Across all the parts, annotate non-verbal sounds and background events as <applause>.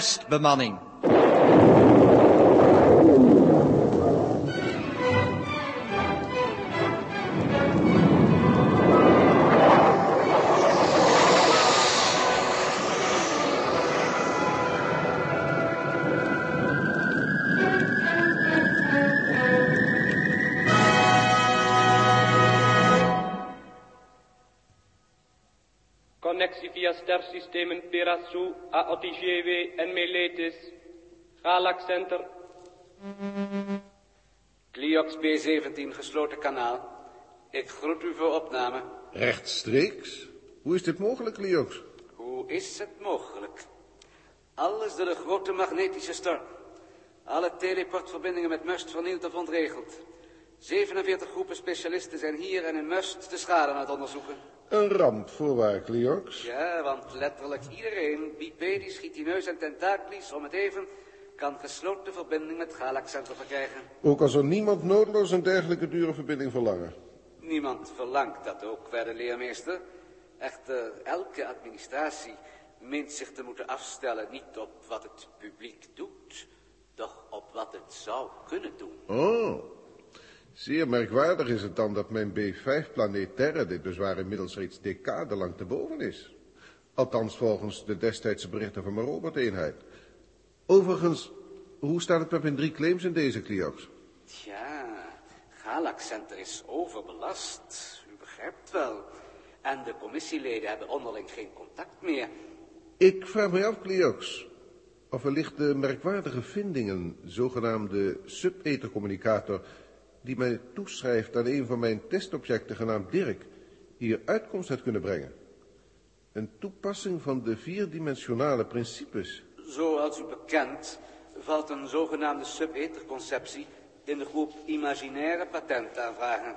testbemanning. Connectie via stersystemen Perasu, AOTGW en Galax Center. Cliox B17, gesloten kanaal. Ik groet u voor opname. Rechtstreeks? Hoe is dit mogelijk, Liox? Hoe is het mogelijk? Alles door de grote magnetische storm. Alle teleportverbindingen met Must vernield of ontregeld. 47 groepen specialisten zijn hier en in Must de schade aan het onderzoeken. Een ramp voorwaar, Cliox. Ja, want letterlijk iedereen, bipedisch, chitineus en tentaklies, om het even, kan gesloten verbinding met Galax Center verkrijgen. Ook al zou niemand noodloos een dergelijke dure verbinding verlangen. Niemand verlangt dat ook, waarde leermeester. Echter, elke administratie meent zich te moeten afstellen niet op wat het publiek doet, doch op wat het zou kunnen doen. Oh, zeer merkwaardig is het dan dat mijn B5-planeet Terra dit bezwaar inmiddels reeds decadelang te boven is. Althans volgens de destijdse berichten van mijn roboteenheid. Overigens, hoe staat het met mijn drie claims in deze Cliox? Tja, Galax Center is overbelast, u begrijpt wel. En de commissieleden hebben onderling geen contact meer. Ik vraag mij af, Cliox, of wellicht de merkwaardige vindingen, zogenaamde sub-ethercommunicator, die mij toeschrijft aan een van mijn testobjecten genaamd Dirk, hier uitkomst had kunnen brengen. Een toepassing van de vierdimensionale principes. Zoals u bekend valt een zogenaamde sub-etherconceptie in de groep imaginaire patentaanvragen.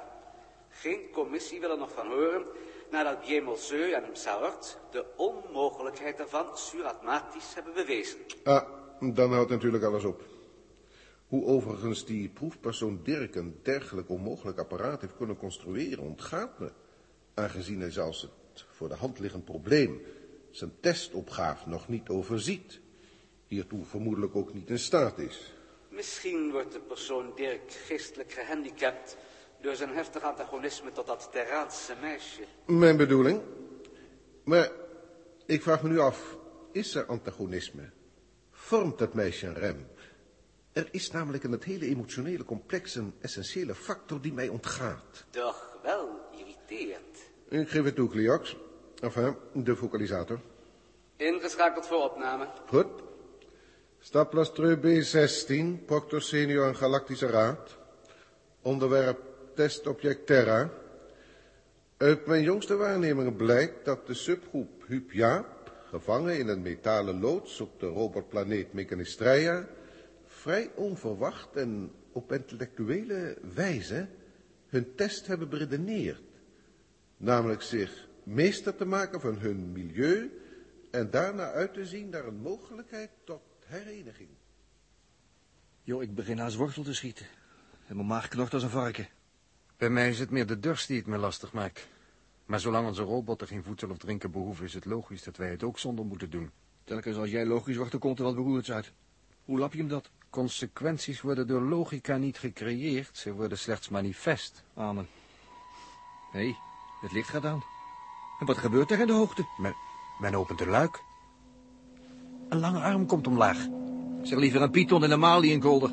Geen commissie wil er nog van horen nadat Jemelseu en Saort de onmogelijkheid daarvan suratmatisch hebben bewezen. Ah, dan houdt natuurlijk alles op. Hoe overigens die proefpersoon Dirk een dergelijk onmogelijk apparaat heeft kunnen construeren, ontgaat me. Aangezien hij zelfs het voor de hand liggend probleem, zijn testopgave, nog niet overziet. Hiertoe vermoedelijk ook niet in staat is. Misschien wordt de persoon Dirk geestelijk gehandicapt door zijn heftig antagonisme tot dat Terraanse meisje. Mijn bedoeling. Maar ik vraag me nu af, is er antagonisme? Vormt dat meisje een rem? Er is namelijk in het hele emotionele complex een essentiële factor die mij ontgaat. Doch wel irriterend. Ik geef het toe, Cliox. Enfin, de focalisator. Ingeschakeld voor opname. Goed. Staplastreu B16, Proctor Senior en Galactische Raad. Onderwerp testobject Terra. Uit mijn jongste waarnemingen blijkt dat de subgroep Huub Jaap, gevangen in een metalen loods op de robotplaneet Mechanistreia, vrij onverwacht en op intellectuele wijze hun test hebben beredeneerd. Namelijk zich meester te maken van hun milieu en daarna uit te zien naar een mogelijkheid tot hereniging. Jo, ik begin haast wortel te schieten. En mijn maag knort als een varken. Bij mij is het meer de dorst die het me lastig maakt. Maar zolang onze robotten geen voedsel of drinken behoeven, is het logisch dat wij het ook zonder moeten doen. Telkens als jij logisch wordt, dan komt er wat beroerds uit. Hoe lap je hem dat? Consequenties worden door logica niet gecreëerd, ze worden slechts manifest. Amen. Hé, hey, het licht gaat aan. En wat gebeurt er in de hoogte? Men, men opent een luik. Een lange arm komt omlaag. Zeg liever een python en een maliënkolder.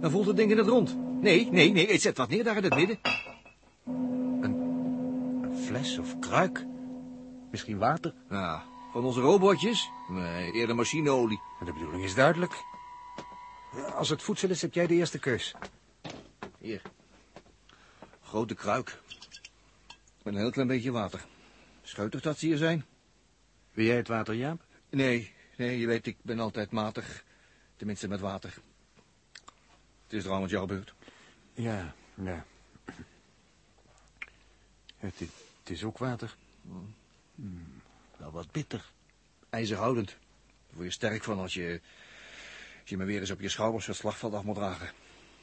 Dan voelt het ding in het rond. Nee, nee, nee, zet wat neer daar in het midden. Een, een fles of kruik? Misschien water? Ja, van onze robotjes? Nee, eerder machineolie. De bedoeling is duidelijk. Als het voedsel is, heb jij de eerste keus. Hier. Grote kruik. Met een heel klein beetje water. Scheutig dat ze hier zijn. Wil jij het water, Jaap? Nee, nee, je weet, ik ben altijd matig. Tenminste met water. Het is trouwens jouw beurt. Ja, ja. Het, is, het is ook water. Wel wat bitter. IJzerhoudend. Daar word je sterk van als je, als je me weer eens op je schouders het slagveld af moet dragen.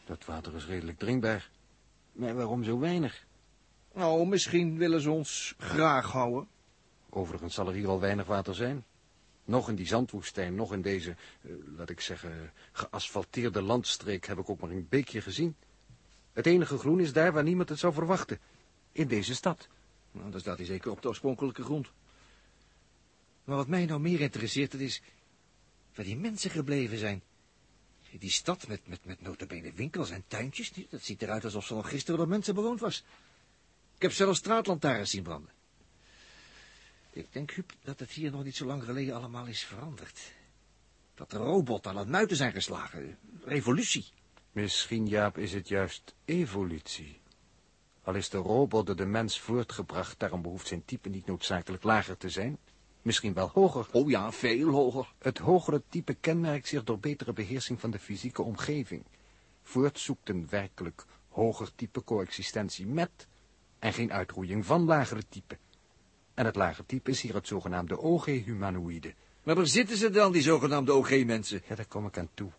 Dat water is redelijk drinkbaar. Maar waarom zo weinig? Nou, misschien willen ze ons graag houden. Overigens zal er hier al weinig water zijn. Nog in die zandwoestijn, nog in deze, eh, laat ik zeggen, geasfalteerde landstreek heb ik ook maar een beekje gezien. Het enige groen is daar waar niemand het zou verwachten. In deze stad. Nou, dan staat hij zeker op de oorspronkelijke grond. Maar wat mij nou meer interesseert, dat is waar die mensen gebleven zijn. Die stad met, met, met notabene winkels en tuintjes, dat ziet eruit alsof ze nog gisteren door mensen bewoond was. Ik heb zelfs straatlantaarns zien branden. Ik denk, Huub, dat het hier nog niet zo lang geleden allemaal is veranderd. Dat de robots aan het muiten zijn geslagen. Revolutie. Misschien, Jaap, is het juist evolutie. Al is de robot door de mens voortgebracht, daarom behoeft zijn type niet noodzakelijk lager te zijn. Misschien wel hoger. Oh ja, veel hoger. Het hogere type kenmerkt zich door betere beheersing van de fysieke omgeving. Voort zoekt een werkelijk hoger type coexistentie met en geen uitroeiing van lagere type. En het lagere type is hier het zogenaamde OG-humanoïde. Maar waar zitten ze dan, die zogenaamde OG-mensen? Ja, daar kom ik aan toe.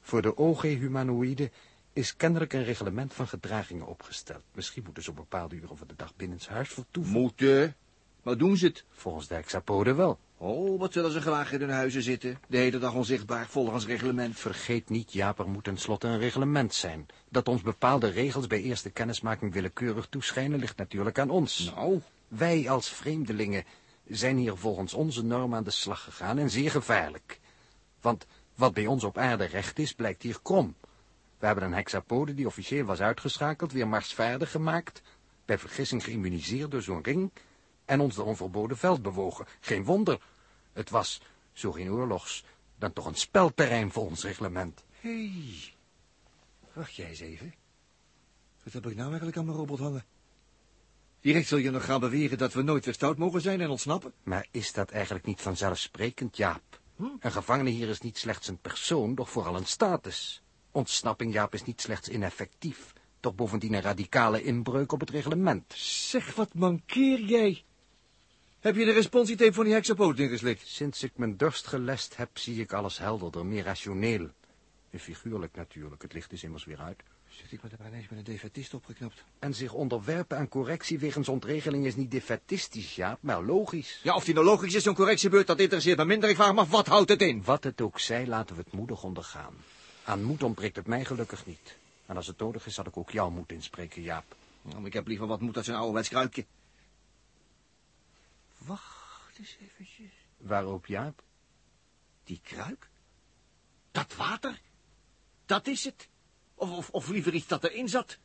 Voor de OG-humanoïde is kennelijk een reglement van gedragingen opgesteld. Misschien moeten ze op bepaalde uren van de dag binnenshuis vertoeven. Moeten. Maar doen ze het? Volgens de hexapoden wel. Oh, wat zullen ze graag in hun huizen zitten. De hele dag onzichtbaar, volgens reglement. Vergeet niet, Jaap, er moet tenslotte een reglement zijn. Dat ons bepaalde regels bij eerste kennismaking willekeurig toeschijnen, ligt natuurlijk aan ons. Nou, Wij als vreemdelingen zijn hier volgens onze normen aan de slag gegaan en zeer gevaarlijk. Want wat bij ons op aarde recht is, blijkt hier krom. We hebben een hexapode die officieel was uitgeschakeld, weer marsvaardig gemaakt, bij vergissing geïmmuniseerd door zo'n ring, en ons door een verboden veld bewogen. Geen wonder. Het was, zo geen oorlogs, dan toch een spelterrein voor ons reglement. hé. Hey. Wacht jij eens even. Wat heb ik nou eigenlijk aan mijn robot hangen? Direct zul je nog gaan beweren dat we nooit weer stout mogen zijn en ontsnappen? Maar is dat eigenlijk niet vanzelfsprekend, Jaap? Een gevangene hier is niet slechts een persoon, doch vooral een status. Ontsnapping, Jaap, is niet slechts ineffectief, toch bovendien een radicale inbreuk op het reglement. Zeg, wat mankeer jij? Heb je de responsietape van die hexapoot ingeslikt? Sinds ik mijn dorst gelest heb, zie ik alles helderder, meer rationeel. En figuurlijk natuurlijk, het licht is immers weer uit. Zit ik met een ineens met een defetist opgeknapt? En zich onderwerpen aan correctie wegens ontregeling is niet defetistisch, Jaap, maar logisch. Ja, of die nou logisch is, zo'n correctiebeurt, dat interesseert me minder. Ik vraag me af, wat houdt het in? Wat het ook zij, laten we het moedig ondergaan. Aan moed ontbreekt het mij gelukkig niet. En als het nodig is, zal ik ook jouw moed inspreken, Jaap. Nou, ik heb liever wat moed als een ouderwets kruikje. Wacht eens eventjes. Waarop, Jaap? Die kruik? Dat water? Dat is het. Of, of, of liever iets dat erin zat.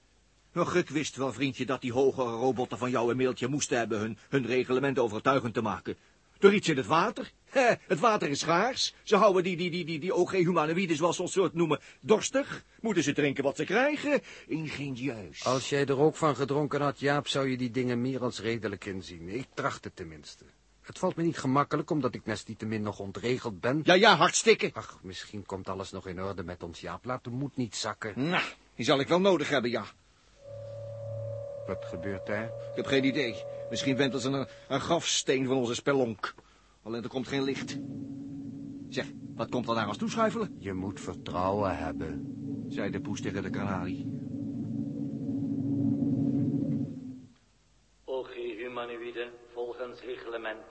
Och, ik wist wel, vriendje, dat die hogere robotten van jou een mailtje moesten hebben hun, hun reglement overtuigend te maken. Door iets in het water. Het water is schaars. Ze houden die, die, die, die, die OG-humanoïden, zoals ze ons soort noemen, dorstig. Moeten ze drinken wat ze krijgen? Ingenieus. Als jij er ook van gedronken had, Jaap, zou je die dingen meer als redelijk inzien. Ik tracht het tenminste. Het valt me niet gemakkelijk, omdat ik min nog ontregeld ben. Ja, ja, hartstikke. Ach, misschien komt alles nog in orde met ons, Jaap. Laat de moed niet zakken. Nou, die zal ik wel nodig hebben, ja. Wat gebeurt daar? Ik heb geen idee. Misschien wentelt ze een, een grafsteen van onze spelonk. Alleen er komt geen licht. Zeg, wat komt er daar als toeschuifelen? Je moet vertrouwen hebben. zei de poes tegen de kanarie. OG humanoïde, volgens reglement.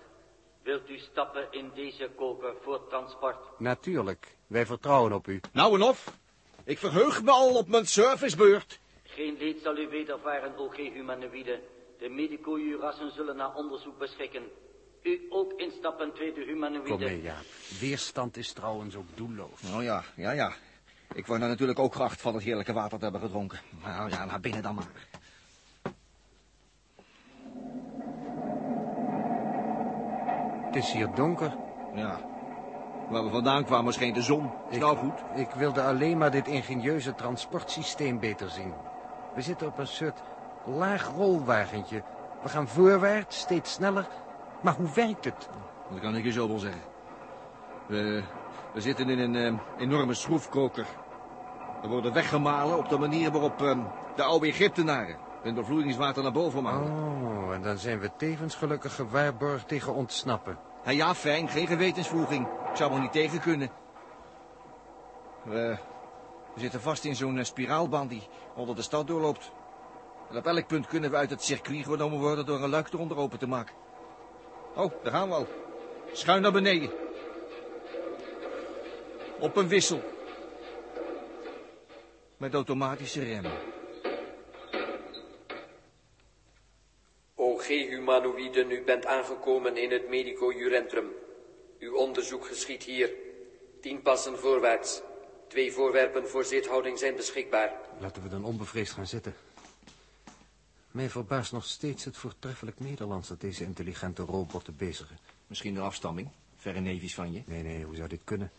Wilt u stappen in deze koker voor transport? Natuurlijk. Wij vertrouwen op u. Nou en of. Ik verheug me al op mijn servicebeurt. Geen leed zal u wedervaren, OG humanoïde. De medico-jurassen zullen naar onderzoek beschikken. U ook instappen, tweede humanoïde. Kom mee, Jaap. Weerstand is trouwens ook doelloos. Nou ja, ja, ja. Ik word nou natuurlijk ook geacht van het heerlijke water te hebben gedronken. Nou ja, naar binnen dan maar. Het is hier donker. Ja. Waar we vandaan kwamen scheen de zon. Is nou goed? Ik wilde alleen maar dit ingenieuze transportsysteem beter zien. We zitten op een soort laag rolwagentje. We gaan voorwaarts, steeds sneller. Maar hoe werkt het? Dat kan ik je zo wel zeggen. We, we zitten in een eh, enorme schroefkoker. We worden weggemalen op de manier waarop eh, de oude Egyptenaren hun doorvloeingswater naar boven malen. Oh, en dan zijn we tevens gelukkig gewaarborgd tegen ontsnappen. Ja, ja, fijn, geen gewetensvoeging. Ik zou er niet tegen kunnen. We, we zitten vast in zo'n eh, spiraalbaan die onder de stad doorloopt. En op elk punt kunnen we uit het circuit genomen worden door een luik eronder open te maken. Oh, daar gaan we al. Schuin naar beneden. Op een wissel. Met automatische remmen. O G-humanoïden, u bent aangekomen in het Medico-Jurentrum. Uw onderzoek geschiet hier. Tien passen voorwaarts. Twee voorwerpen voor zithouding zijn beschikbaar. Laten we dan onbevreesd gaan zitten. Mij verbaast nog steeds het voortreffelijk Nederlands dat deze intelligente robotten bezigen. Misschien een afstamming. Verre neefjes van je. Nee, nee, hoe zou dit kunnen?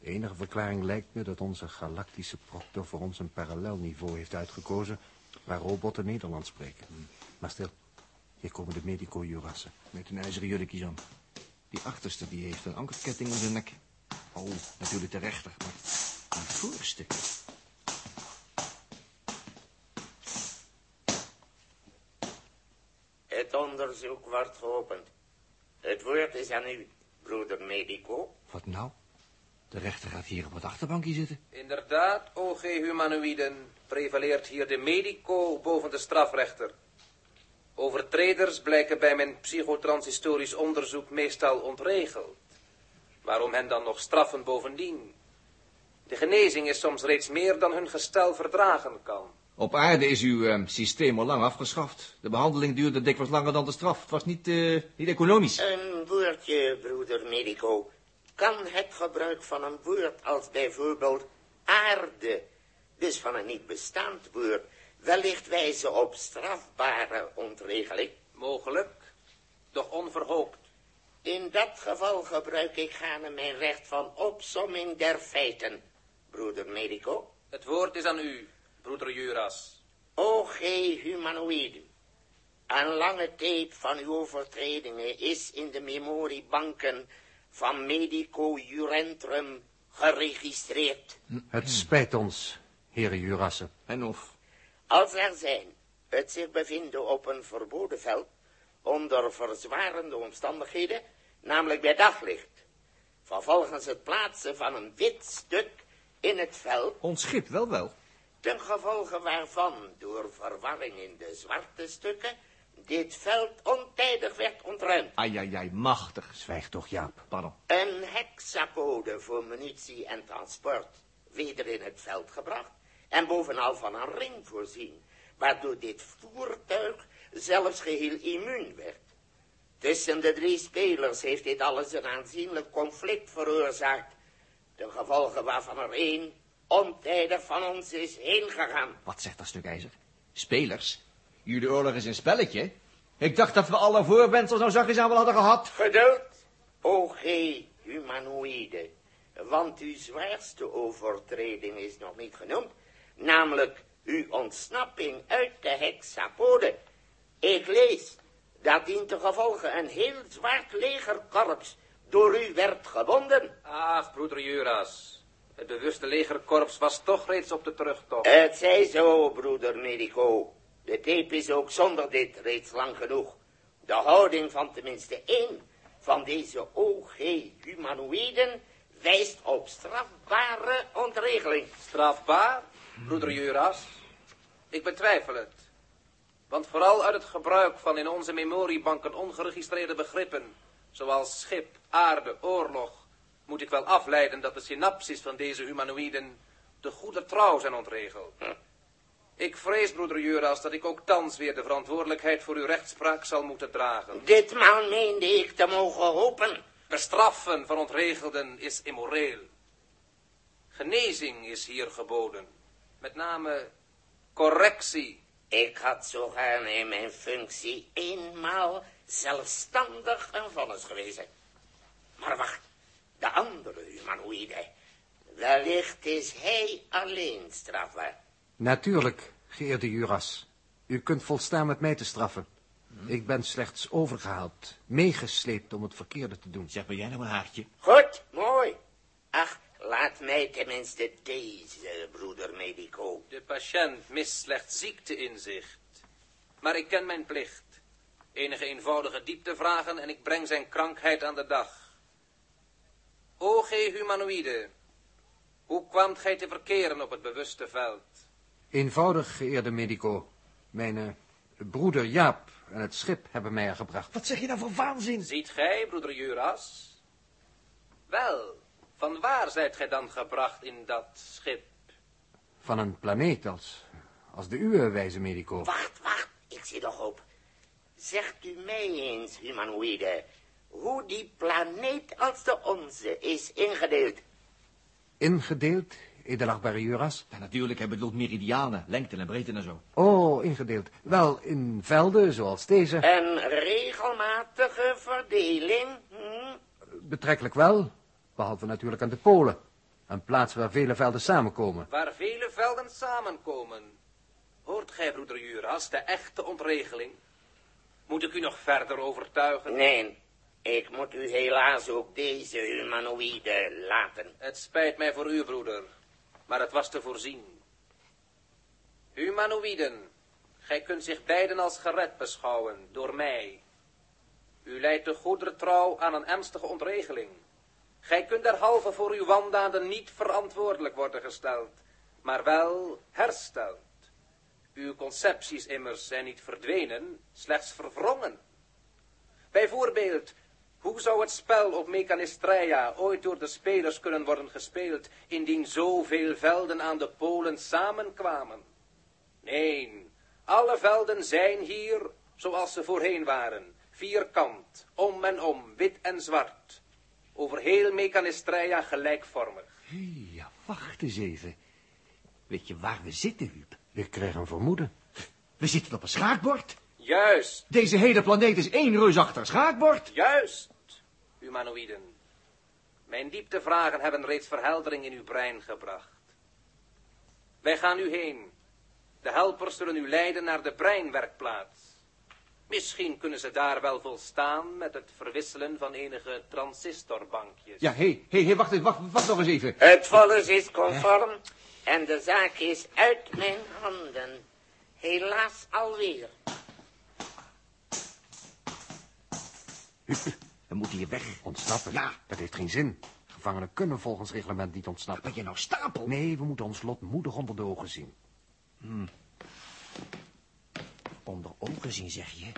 De enige verklaring lijkt me dat onze galactische proctor voor ons een parallelniveau heeft uitgekozen... waar robotten Nederlands spreken. Maar stil, hier komen de medico-jurassen. Met een ijzeren jurkjes aan. Die achterste die heeft een ankerketting om zijn nek. Oh, natuurlijk de rechter, maar voorste. Het onderzoek wordt geopend. Het woord is aan u, broeder Medico. Wat nou? De rechter gaat hier op het achterbankje zitten. Inderdaad, o G-humanoïden, prevaleert hier de medico boven de strafrechter. Overtreders blijken bij mijn psychotranshistorisch onderzoek meestal ontregeld. Waarom hen dan nog straffen bovendien? De genezing is soms reeds meer dan hun gestel verdragen kan. Op aarde is uw eh, systeem al lang afgeschaft. De behandeling duurde dikwijls langer dan de straf. Het was niet, eh, niet economisch. Een woordje, broeder Medico. Kan het gebruik van een woord als bijvoorbeeld aarde, dus van een niet bestaand woord, wellicht wijzen op strafbare ontregeling? Mogelijk, doch onverhoopt. In dat geval gebruik ik gaarne mijn recht van opsomming der feiten, broeder Medico. Het woord is aan u, broeder Juras. O gij humanoïden, een lange tape van uw overtredingen is in de memoriebanken van Medico Jurentrum geregistreerd. Het spijt ons, heren jurassen. En of? Als er zijn het zich bevinden op een verboden veld, onder verzwarende omstandigheden, namelijk bij daglicht, vervolgens het plaatsen van een wit stuk in het veld, Ons schip wel wel. ten gevolge waarvan door verwarring in de zwarte stukken dit veld ontijdig werd ontruimd. Ai, ai, ai, machtig. Zwijg toch, Jaap. Pardon. Een hexacode voor munitie en transport weder in het veld gebracht en bovenal van een ring voorzien, waardoor dit voertuig zelfs geheel immuun werd. Tussen de drie spelers heeft dit alles een aanzienlijk conflict veroorzaakt, ten gevolge waarvan er één ontijdig van ons is heen gegaan. Wat zegt dat stuk ijzer? Spelers? Jullie oorlog is een spelletje? Ik dacht dat we alle voorwendsels nou zachtjes aan wel hadden gehad. Geduld, o gij humanoïde, want uw zwaarste overtreding is nog niet genoemd, namelijk uw ontsnapping uit de hexapode. Ik lees dat dien te gevolge een heel zwart legerkorps door u werd gebonden. Ach, broeder Juras. Het bewuste legerkorps was toch reeds op de terugtocht. Het zij zo, broeder Medico. De tape is ook zonder dit reeds lang genoeg. De houding van tenminste één van deze OG-humanoïden wijst op strafbare ontregeling. Strafbaar, broeder Juras? Ik betwijfel het. Want vooral uit het gebruik van in onze memoriebanken ongeregistreerde begrippen, zoals schip, aarde, oorlog, moet ik wel afleiden dat de synapses van deze humanoïden de goede trouw zijn ontregeld. Ik vrees, broeder Juras, dat ik ook thans weer de verantwoordelijkheid voor uw rechtspraak zal moeten dragen. Ditmaal meende ik te mogen hopen. Bestraffen van ontregelden is immoreel. Genezing is hier geboden. Met name correctie. Ik had zo gaarne in mijn functie eenmaal zelfstandig een vonnis gewezen. Maar wacht, de andere humanoïde. Wellicht is hij alleen strafbaar. Natuurlijk, geëerde juras. U kunt volstaan met mij te straffen. Ik ben slechts overgehaald, meegesleept om het verkeerde te doen. Zeg, ben jij nou een haartje? Goed, mooi. Ach, laat mij tenminste deze, broeder Medico. De patiënt mist slechts ziekteinzicht. Maar ik ken mijn plicht. Enige eenvoudige dieptevragen en ik breng zijn krankheid aan de dag. O humanoïde, hoe kwaamt gij te verkeren op het bewuste veld? Eenvoudig, geëerde medico. Mijn eh, broeder Jaap en het schip hebben mij er gebracht. Wat zeg je nou voor waanzin? Ziet gij, broeder Juras? Wel, Van waar zijt gij dan gebracht in dat schip? Van een planeet als, als de uwe, wijze medico. Wacht, wacht, ik zie nog op. Zegt u mij eens, humanoïde, hoe die planeet als de onze is ingedeeld? Ingedeeld, edelachtbare Juras? Ja, natuurlijk, hij bedoelt meridianen, lengte en breedte en zo. Oh, ingedeeld. Wel, in velden zoals deze. Een regelmatige verdeling? Hm? Betrekkelijk wel, behalve natuurlijk aan de polen. Een plaats waar vele velden samenkomen. Waar vele velden samenkomen. Hoort gij, broeder Juras, de echte ontregeling? Moet ik u nog verder overtuigen? Nee, ik moet u helaas ook deze humanoïde laten. Het spijt mij voor u, broeder, maar het was te voorzien. Humanoïden, gij kunt zich beiden als gered beschouwen, door mij. U leidt de goedertrouw aan een ernstige ontregeling. Gij kunt derhalve voor uw wandaden niet verantwoordelijk worden gesteld, maar wel hersteld. Uw concepties immers zijn niet verdwenen, slechts verwrongen. Bijvoorbeeld, hoe zou het spel op Mechanistreia ooit door de spelers kunnen worden gespeeld, indien zoveel velden aan de polen samenkwamen? Nee, alle velden zijn hier zoals ze voorheen waren, vierkant, om en om, wit en zwart. Over heel Mechanistreia gelijkvormig. Ja, wacht eens even. Weet je waar we zitten, Huub? Ik krijg een vermoeden. We zitten op een schaakbord. Juist, Deze hele planeet is één reusachtig schaakbord. juist, humanoïden. Mijn dieptevragen hebben reeds verheldering in uw brein gebracht. Wij gaan nu heen. De helpers zullen u leiden naar de breinwerkplaats. Misschien kunnen ze daar wel volstaan met het verwisselen van enige transistorbankjes. Ja, hé, hé, hé, wacht, even, wacht, wacht nog eens even. Het vonnis is conform en de zaak is uit mijn handen. Helaas alweer. We moeten hier weg. Ontsnappen? Ja. Dat heeft geen zin. Gevangenen kunnen volgens reglement niet ontsnappen. Ben je nou stapel? Nee, we moeten ons lot moedig onder de ogen zien. Onder ogen zien, zeg je?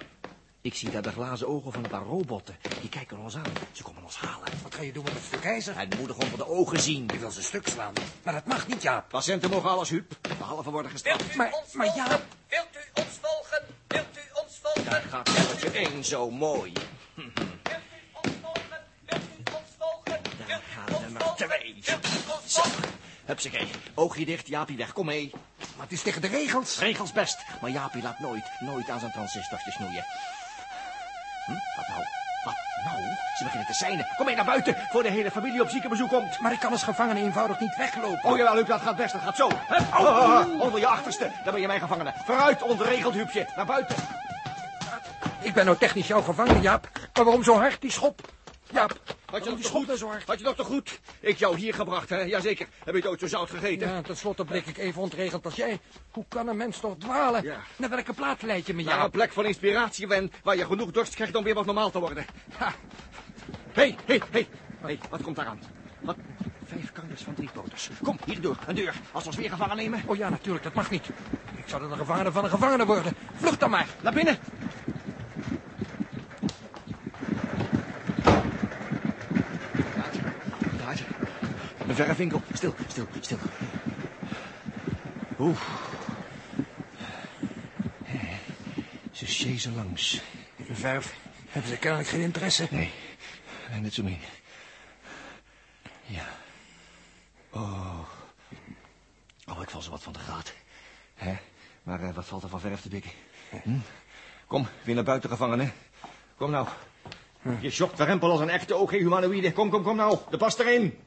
Ik zie daar de glazen ogen van een paar robotten. Die kijken ons aan. Ze komen ons halen. Wat ga je doen met het stuk ijzer? En moedig onder de ogen zien. Je wil ze stuk slaan. Maar dat mag niet, Jaap. Patiënten mogen alles, Huub. Behalve worden gestraft. Maar, maar Jaap... Wilt u ons volgen? Wilt u ons volgen? Daar gaat nummertje één zo mooi. Wilt u ons volgen? Wilt u ons volgen? Daar gaat nummer twee. Zo, hupsakee. Oogje dicht, Jaapie weg. Kom mee. Maar het is tegen de regels. Regels best. Maar Jaapie laat nooit, nooit aan zijn transistortje snoeien. Hm? Wat nou? Wat nou? Ze beginnen te seinen. Kom mee naar buiten, voor de hele familie op ziekenbezoek komt. Maar ik kan als gevangene eenvoudig niet weglopen. Oh jawel, Huub, dat gaat best. Dat gaat zo. Hup. Oh, oh, oh. Onder je achterste. Dan ben je mijn gevangene. Vooruit, ongeregeld, Huubje. Naar buiten. Ik ben nou technisch jouw gevangene, Jaap. Maar waarom zo hard, die schop? Jaap, Had je nog te goed? Had je nog te goed? Ik jou hier gebracht, hè? Jazeker. Heb je het ooit zo zout gegeten? Ja, tenslotte bleek ik even ontregeld als jij. Hoe kan een mens toch dwalen? Ja. Naar welke plaats leid je me, Naar een plek van inspiratie wen, waar je genoeg dorst krijgt om weer wat normaal te worden. Hé, hé, hé. Hé, wat komt daaraan? Wat? Vijf kanjers van drie poters. Kom, hier de deur, een deur. Als we ons weer gevangen nemen. Oh ja, natuurlijk, dat mag niet. Ik zou dan een gevangene van een gevangene worden. Vlucht dan maar. Naar binnen. Een verfwinkel. Stil, stil, stil. Oeh. Ze chasen langs. In verf hebben ze kennelijk geen interesse. Nee, en net zo mee. Ja. Oh. Oh, ik val zo wat van de graad. Hè? Maar eh, wat valt er van verf te pikken? Hm? Kom, weer naar buiten gevangen, hè? Kom nou. Je schokt de rempel als een echte OG-humanoïde. Kom, kom, kom nou. De pas erin.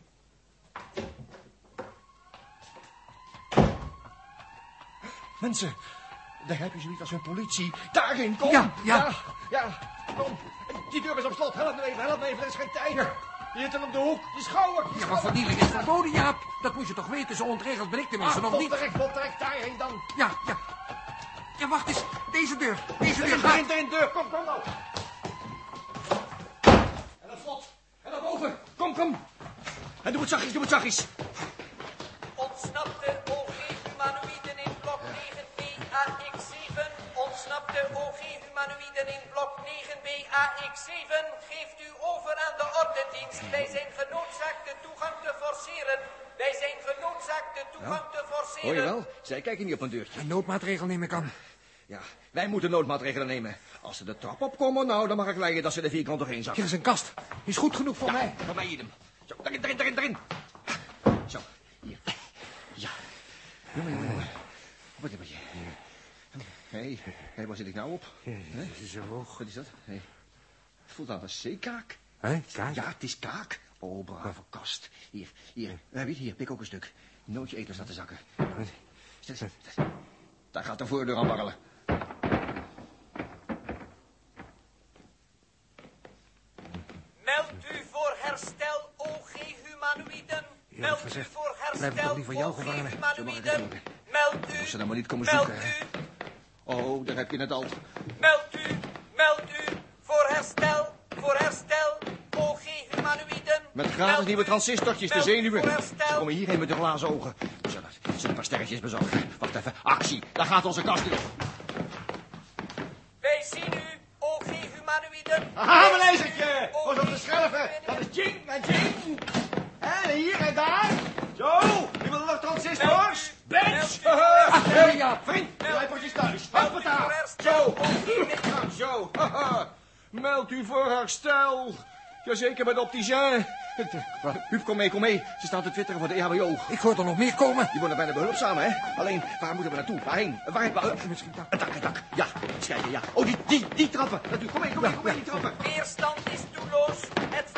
Mensen, daar heb je zoiets als een politie. Daarin, kom. Ja, ja. ja. ja. Kom. Die deur is op slot. Help me even, help me even. Er is geen tijd. Die zit er op de hoek. Die schouwer. Ja, maar vernieling is verboden, Jaap. Dat moet je toch weten, zo ontregeld ben ik tenminste Ah, nog niet. direct, bot direct. Daarheen dan. Ja, ja. Ja, wacht eens. Deze deur. Deze deur erin, erin, deur. Kom, kom nou. En op slot. En naar boven. Kom, kom. En doe het zachtjes, doe het zachtjes. 9BAX7 geeft u over aan de ordendienst. Mhm. Wij zijn genoodzaakt de toegang te forceren. Wij zijn genoodzaakt de nou, toegang te forceren. Hoor je wel? Zij kijken niet op een deurtje. Een noodmaatregel nemen kan. Ja, wij moeten noodmaatregelen nemen. Als ze de trap opkomen, nou, dan mag ik leiden dat ze de vierkant doorheen zakken. Hier is een kast. Is goed genoeg voor mij. Voor mij, idem. Zo, daarin, daarin, erin, daarin. Zo, hier. Ja. Jongen, jongen, jongen. Wat heb je? Hé, hey, waar zit ik nou op? Hè? Zo hoog. Wat is dat? Het voelt aan een zeekaak. Hé, kaak? Ja, het is kaak. Oh, brave kast. Hier, hier. Uh, weet hier, pik ook een stuk. Nootje eten zakken. Stel, stel, stel. Daar gaat de voordeur aan warrelen. Meld u voor herstel, OG humanoïden. Meld u voor herstel, toch niet van jou OG humanoïden. Meld Moest ze u, dan maar niet komen meld zoeken. Oh, daar heb je het al. meld u, meld u. Voor herstel, voor herstel, OG humanoïden. Met gratis nieuwe transistortjes, de zenuwen. voor Ze komen hierheen met de glazen ogen. We zullen, we zullen een paar sterretjes bezorgen. Wacht even, actie. Daar gaat onze kast in. Wij zien u, OG humanoïden. Aha, mijn Pas op de scherven! Dat is Jing en Jing! En hier en daar! Zo! Je wil transistors? Bench! Haha, ja. Vriend, lijpertjes thuis! Meld u Hoppata! zo. Haha. Meld u voor herstel. Jazeker met opticien. Huub, kom mee, kom mee. Ze staan te twitteren voor de EHBO. Ik hoor er nog meer komen. Die worden bijna behulpzaam, hè? Alleen, waar moeten we naartoe? Waarheen? Waar, waar, Misschien daar. Een dak, een dak. Ja, kijken, ja. Oh, die, die, die trappen. Natuurlijk. Kom mee, kom mee, kom mee, die trappen. Weerstand is doelloos.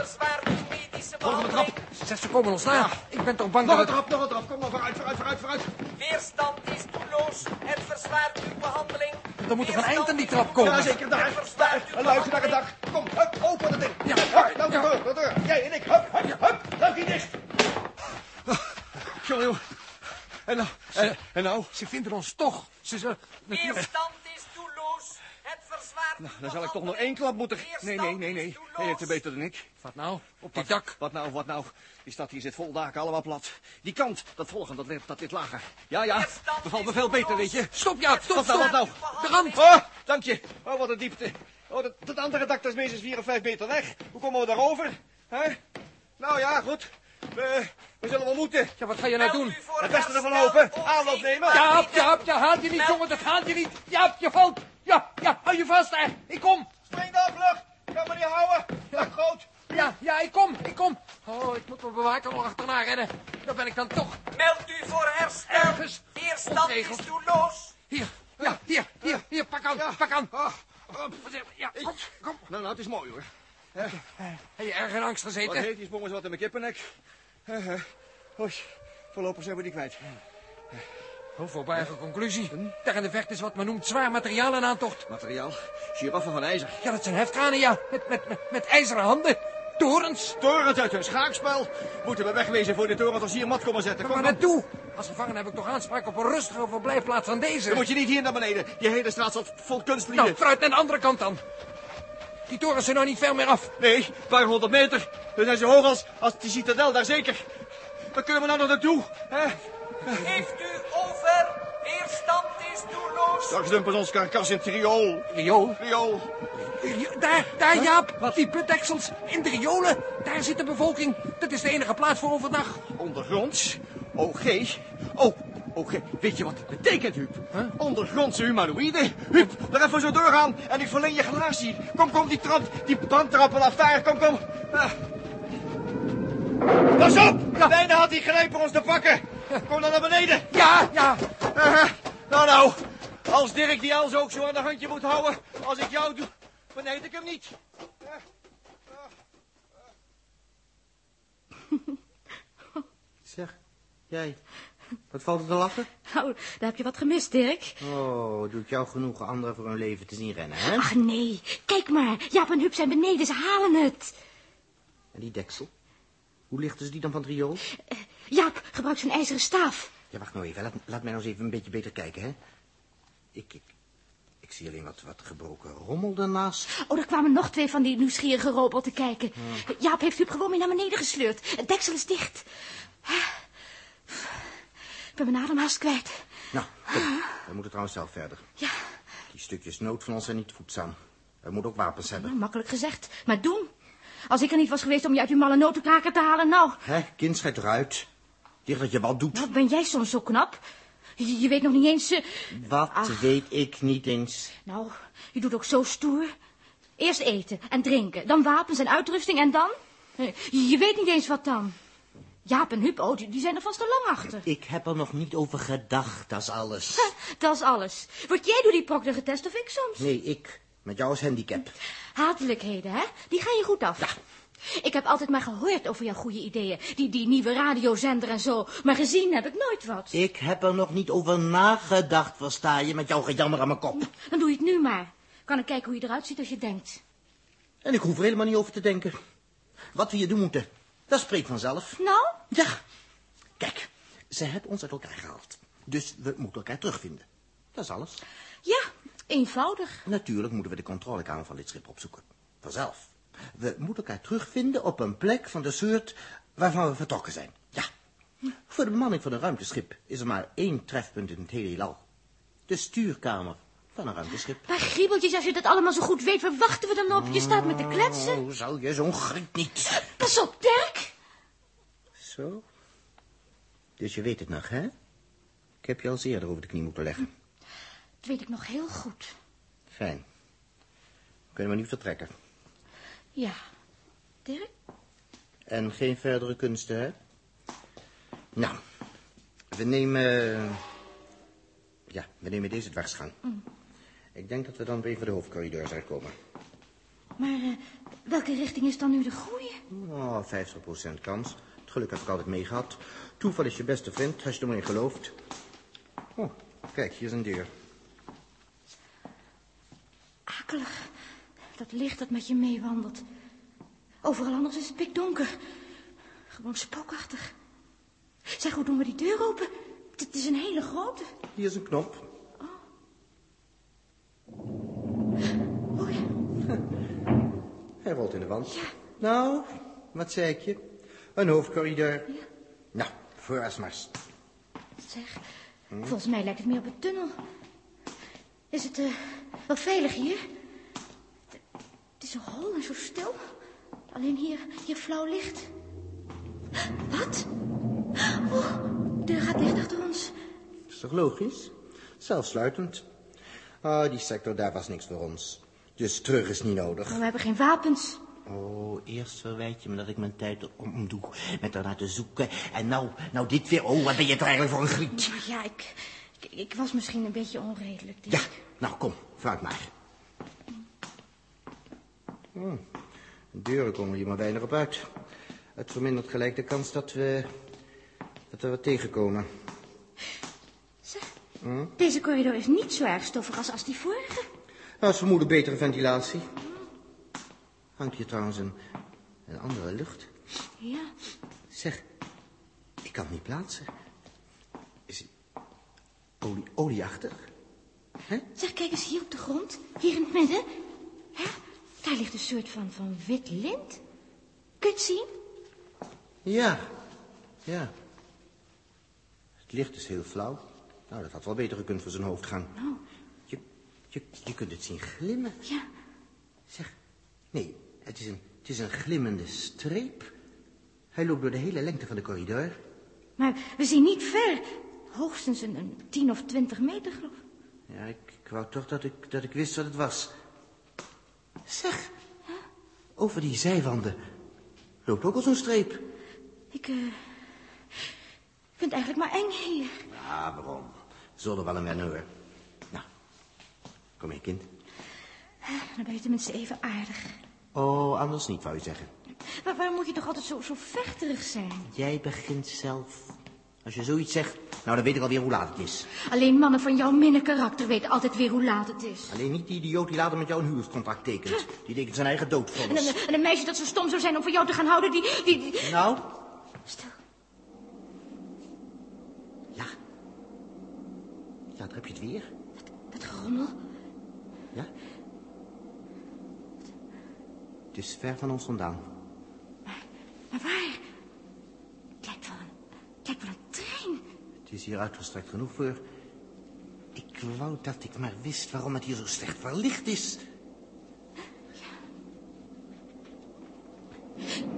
Het verzwaart uw medische Volgende behandeling. trap. Zeg, ze komen ons na. Ik ben toch bang Nog dat een het... trap, nog een trap. Kom maar, vooruit, vooruit, vooruit, vooruit. Weerstand is doelloos. Het verzwaart uw behandeling. Er moet toch een eind aan die trap komen? Ja, zeker, daar. Het verzwaart uw Een luikje naar het behandeling. dak. Kom, hup, open het ding. Ja, hup, nou, ja. de deur, de deur. Jij en ik, hup, hup, hup. Luikje dicht. Jongen, jongen. En nou, en, en nou? Ze vinden ons toch. Ze natuurlijk- Weerstand verzwaart Nou, dan zal ik toch nog één klap moeten... Nee, nee, nee, nee. Hij heeft is het beter dan ik. Wat nou? Op dit Wat- dak? Wat nou, wat nou? Die stad hier zit vol daken, allemaal plat. Die kant, dat volgen, dat, ligt- dat dit lager. Ja, ja, bevalt me veel beter, weet je. Stop, ja, stop, nou, stop. wat nou? De rand. Oh, dank je. Oh, wat een diepte. Oh, dat, dat andere dak, dat is minstens vier of vijf meter weg. Hoe komen we daarover? Hè? Nou ja, goed. We, we zullen wel moeten. Ja, wat ga je nou doen? Het beste ervan hopen. Aanloop nemen. Jaap, Jaap, je haalt je niet, jongen, dat haalt je niet. Jaap, je valt. Ja, ja, hou je vast daar. Ik kom. Spring dan, vlug! Kan me niet houden! Dak groot! Ja, ja, ik kom, ik kom. Oh, ik moet mijn bewaker nog achterna rennen. Daar ben ik dan toch. Meld u voor herstel. Ergens Weerstand ontregeld. is doelloos. Hier, ja, hier, hier, hier, pak aan, pak aan. Ah, Ja, kom, kom. nou, nou, het is mooi hoor. Heb je erg in angst Wat gezeten? heet, die sprong eens wat in mijn kippennek. Uh, uh, voorlopig zijn we die kwijt. Oh, voor eigen conclusie. Daar in de vecht is wat men noemt zwaar materiaal in aantocht. Materiaal, giraffen van ijzer. Ja, dat zijn hefkranen, ja. Met, met, met, met ijzeren handen. Torens. Torens uit hun schaakspel. Moeten we wegwezen voor de torens als hier mat komen zetten. Kom Maar dan. naartoe. Als gevangen heb ik toch aanspraak op een rustige verblijfplaats dan deze. Dan moet je niet hier naar beneden. Die hele straat zat vol kunstlieden. Nou, vooruit naar de andere kant dan. Die torens zijn nou niet ver meer af. Nee, een paar honderd meter. Dan zijn ze hoog als, als die citadel daar zeker. Waar kunnen we nou nog naartoe? Hè? Geeft u over. Weerstand is doelloos. Straks dumpen ons karkas in het riool. Riool? Riool. Daar, daar, Jaap. Wat? Die putdeksels in de riolen. Daar zit de bevolking. Dat is de enige plaats voor overdag. Ondergronds. OG. Oh, OG. Weet je wat het betekent, Huub? Ondergrondse humanoïden. Huub, daar even zo doorgaan. En ik verleen je glaasje. Kom, kom, die trap, die brandtrappen af daar. Kom, kom. Ah. Pas op! Ja. De ene had die grijper ons te pakken. Kom dan naar beneden. Ja, ja. Ah, nou, nou. Als Dirk die Els ook zo aan de handje moet houden. Als ik jou doe, verneed ik hem niet. <laughs> Zeg, jij, wat valt er te lachen? Nou, daar heb je wat gemist, Dirk. Oh, doet jou genoeg anderen voor hun leven te zien rennen, hè? Ach nee, kijk maar. Jaap en Huub zijn beneden, ze halen het. En die deksel? Hoe lichten ze die dan van het riool? Eh, Jaap, gebruik zijn ijzeren staaf. Ja, wacht nou even. Laat, laat mij nou eens even een beetje beter kijken, hè? Ik, ik, ik zie alleen wat, wat gebroken rommel daarnaast. Oh, er kwamen nog twee van die nieuwsgierige robotten kijken. Jaap heeft Huub gewoon mee naar beneden gesleurd. Het deksel is dicht. Ik ben mijn ademhaast kwijt. Nou, kom. We moeten trouwens zelf verder. Ja. Die stukjes nood van ons zijn niet voedzaam. We moeten ook wapens hebben. Nou, makkelijk gezegd, maar doen. Als ik er niet was geweest om je uit uw malle notenkraker te halen, nou... Hé, kind, schijt eruit. Zeg dat je wat doet. Wat ben jij soms zo knap? Je, je weet nog niet eens... eh, Wat Ach. weet ik niet eens. Nou, je doet ook zo stoer. Eerst eten en drinken, dan wapens en uitrusting en dan... Eh, Je, je weet niet eens wat dan. Jaap en Huub, oh, die, die zijn er vast te lang achter. Ik heb er nog niet over gedacht, dat is alles. <laughs> Dat is alles. Word jij door die proctor getest of ik soms? Nee, ik. Met jou als handicap. Hatelijkheden, hè? Die gaan je goed af. Ik heb altijd maar gehoord over jouw goede ideeën. Die, die nieuwe radiozender en zo. Maar gezien heb ik nooit wat. Ik heb er nog niet over nagedacht, versta je, met jouw gejammer aan mijn kop. Dan doe je het nu maar. Kan ik kijken hoe je eruit ziet als je denkt. En ik hoef er helemaal niet over te denken. Wat we hier doen moeten, dat spreekt vanzelf. Nou? Ja. Kijk, ze hebben ons uit elkaar gehaald. Dus we moeten elkaar terugvinden. Dat is alles. Ja, eenvoudig. Natuurlijk moeten we de controlekamer van dit schip opzoeken. Vanzelf. We moeten elkaar terugvinden op een plek van de soort waarvan we vertrokken zijn. Ja. Voor de bemanning van een ruimteschip is er maar één trefpunt in het hele heelal. De stuurkamer van een ruimteschip. Maar griebeltjes, als je dat allemaal zo goed weet, waar wachten we dan op? Je staat met te kletsen. Oh, zou je zo'n griet niet... Pas op, Dirk. Zo. Dus je weet het nog, hè? Ik heb je al eerder over de knie moeten leggen. Dat weet ik nog heel goed. Fijn. Kunnen we nu vertrekken. Ja. Dirk? En geen verdere kunsten, hè? Nou, we nemen... Ja, we nemen deze dwarsgang. Mm. Ik denk dat we dan weer voor de hoofdcorridors uitkomen. Maar eh, welke richting is dan nu de goeie? Oh, 50% kans. Het geluk heb ik altijd meegehad. Toeval is je beste vriend, als je er maar in gelooft. Oh, kijk, hier is een deur. Akelig. Dat licht dat met je meewandelt. Overal anders is het pikdonker. Gewoon spookachtig. Zeg, hoe doen we die deur open? Het is een hele grote. Hier is een knop. Oh ja. <laughs> Hij rolt in de wand. Nou, wat zei ik je? Een hoofdcorridor. Nou, voorwaarts mars. Zeg, volgens mij lijkt het meer op een tunnel. Is het eh, wel veilig hier? Het- Het is zo hol en zo stil. Alleen hier, hier flauw licht. Wat? Oh, de deur gaat dicht achter ons. Is toch logisch? Zelfsluitend. Ah, die sector daar was niks voor ons. Dus terug is niet nodig. Maar we hebben geen wapens. Oh, eerst verwijt je me dat ik mijn tijd om doe met ernaar te zoeken. En nou, nou dit weer. Oh, wat ben je toch eigenlijk voor een griet? Ja, ik, ik, ik was misschien een beetje onredelijk. Ja, nou kom, vraag maar. Hm, de deuren komen hier maar weinig op uit. Het vermindert gelijk de kans dat we... dat we wat tegenkomen. Hm? Deze corridor is niet zo erg stoffig als, als die vorige. Nou, ze vermoeden betere ventilatie. Hangt hier trouwens een, een andere lucht. Ja. Zeg, ik kan het niet plaatsen. Is het olie, olieachtig? Zeg, kijk eens hier op de grond. Hier in het midden. Daar ligt een soort van, van wit lint. Kun je het zien? Ja, ja. Het licht is heel flauw. Nou, dat had wel beter gekund voor zijn hoofdgang. Nou. Je, je, je kunt het zien glimmen. Ja. Zeg, nee, het is, een, het is een glimmende streep. Hij loopt door de hele lengte van de corridor. Maar we zien niet ver. Hoogstens een, een tien of twintig meter, geloof ik. Ja, ik, ik wou toch dat ik, dat ik wist wat het was. Zeg, over die zijwanden loopt ook al zo'n streep. Ik eh, vind het eigenlijk maar eng hier. Ja, waarom? Zullen wel een wennen hoor. Nou, kom mee, kind. Dan ben je tenminste even aardig. Oh, anders niet, wou je zeggen. Maar waarom moet je toch altijd zo, zo vechterig zijn? Jij begint zelf. Als je zoiets zegt, nou dan weet ik alweer hoe laat het is. Alleen mannen van jouw minne karakter weten altijd weer hoe laat het is. Alleen niet die idioot die later met jou een huwelijkscontract tekent. Die tekent zijn eigen En doodvonnis. een, en een meisje dat zo stom zou zijn om van jou te gaan houden, die... die, die- Nou? Stil. Ja. Ja, daar heb je het weer. Dat gerommel. Ja? Het is ver van ons vandaan. Maar waar? Het is hier uitgestrekt genoeg voor. Ik wou dat ik maar wist waarom het hier zo slecht verlicht is. Ja.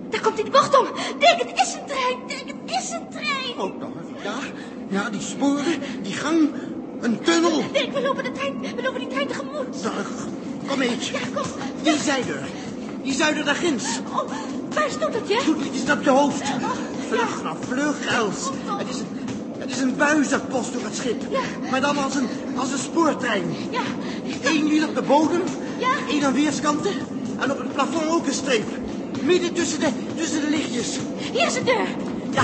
Daar komt die bocht om. Denk, het is een trein. Denk, het is een trein. Ook nog. Ja, ja, die sporen, die gang, een tunnel. Denk, we lopen de trein, we lopen die trein tegemoet. Dag, kom eens. Ja, kom. Ja. Die. Die zuider daar ginds. Oh, waar is Toeteltje? het is op je hoofd. Oh, vlug, nou, vlug, Els. Oh. Is een, buizenpost door het schip. Ja. Maar dan als een, als een spoortrein. Ja. Eén wiel op de bodem. Ja. één aan weerskanten. En op het plafond ook een streep. Midden tussen de, tussen de lichtjes. Hier is de deur. Ja,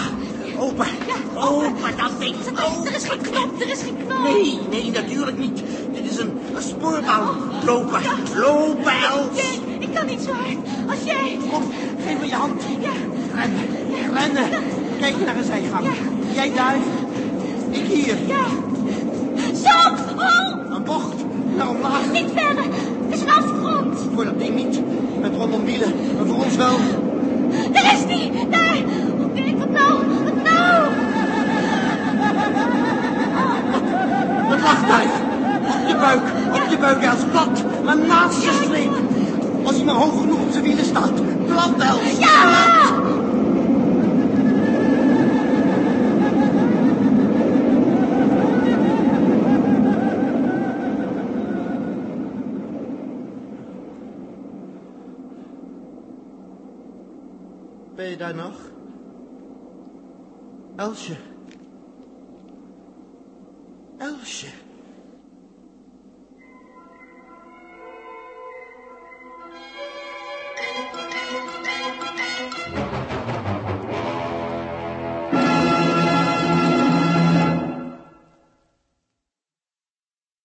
open. Ja, open dat ding. Er, er is geen knop, er is geen knop. Nee, nee, natuurlijk niet. Dit is een, een spoorbaan. Lopen, lopen, Els. Nee, ik kan niet zo hard. Als jij... Kom, geef me je hand. Ja. Rennen, rennen. Kijk naar een zijgang. Jij daar. Ik hier. Ja.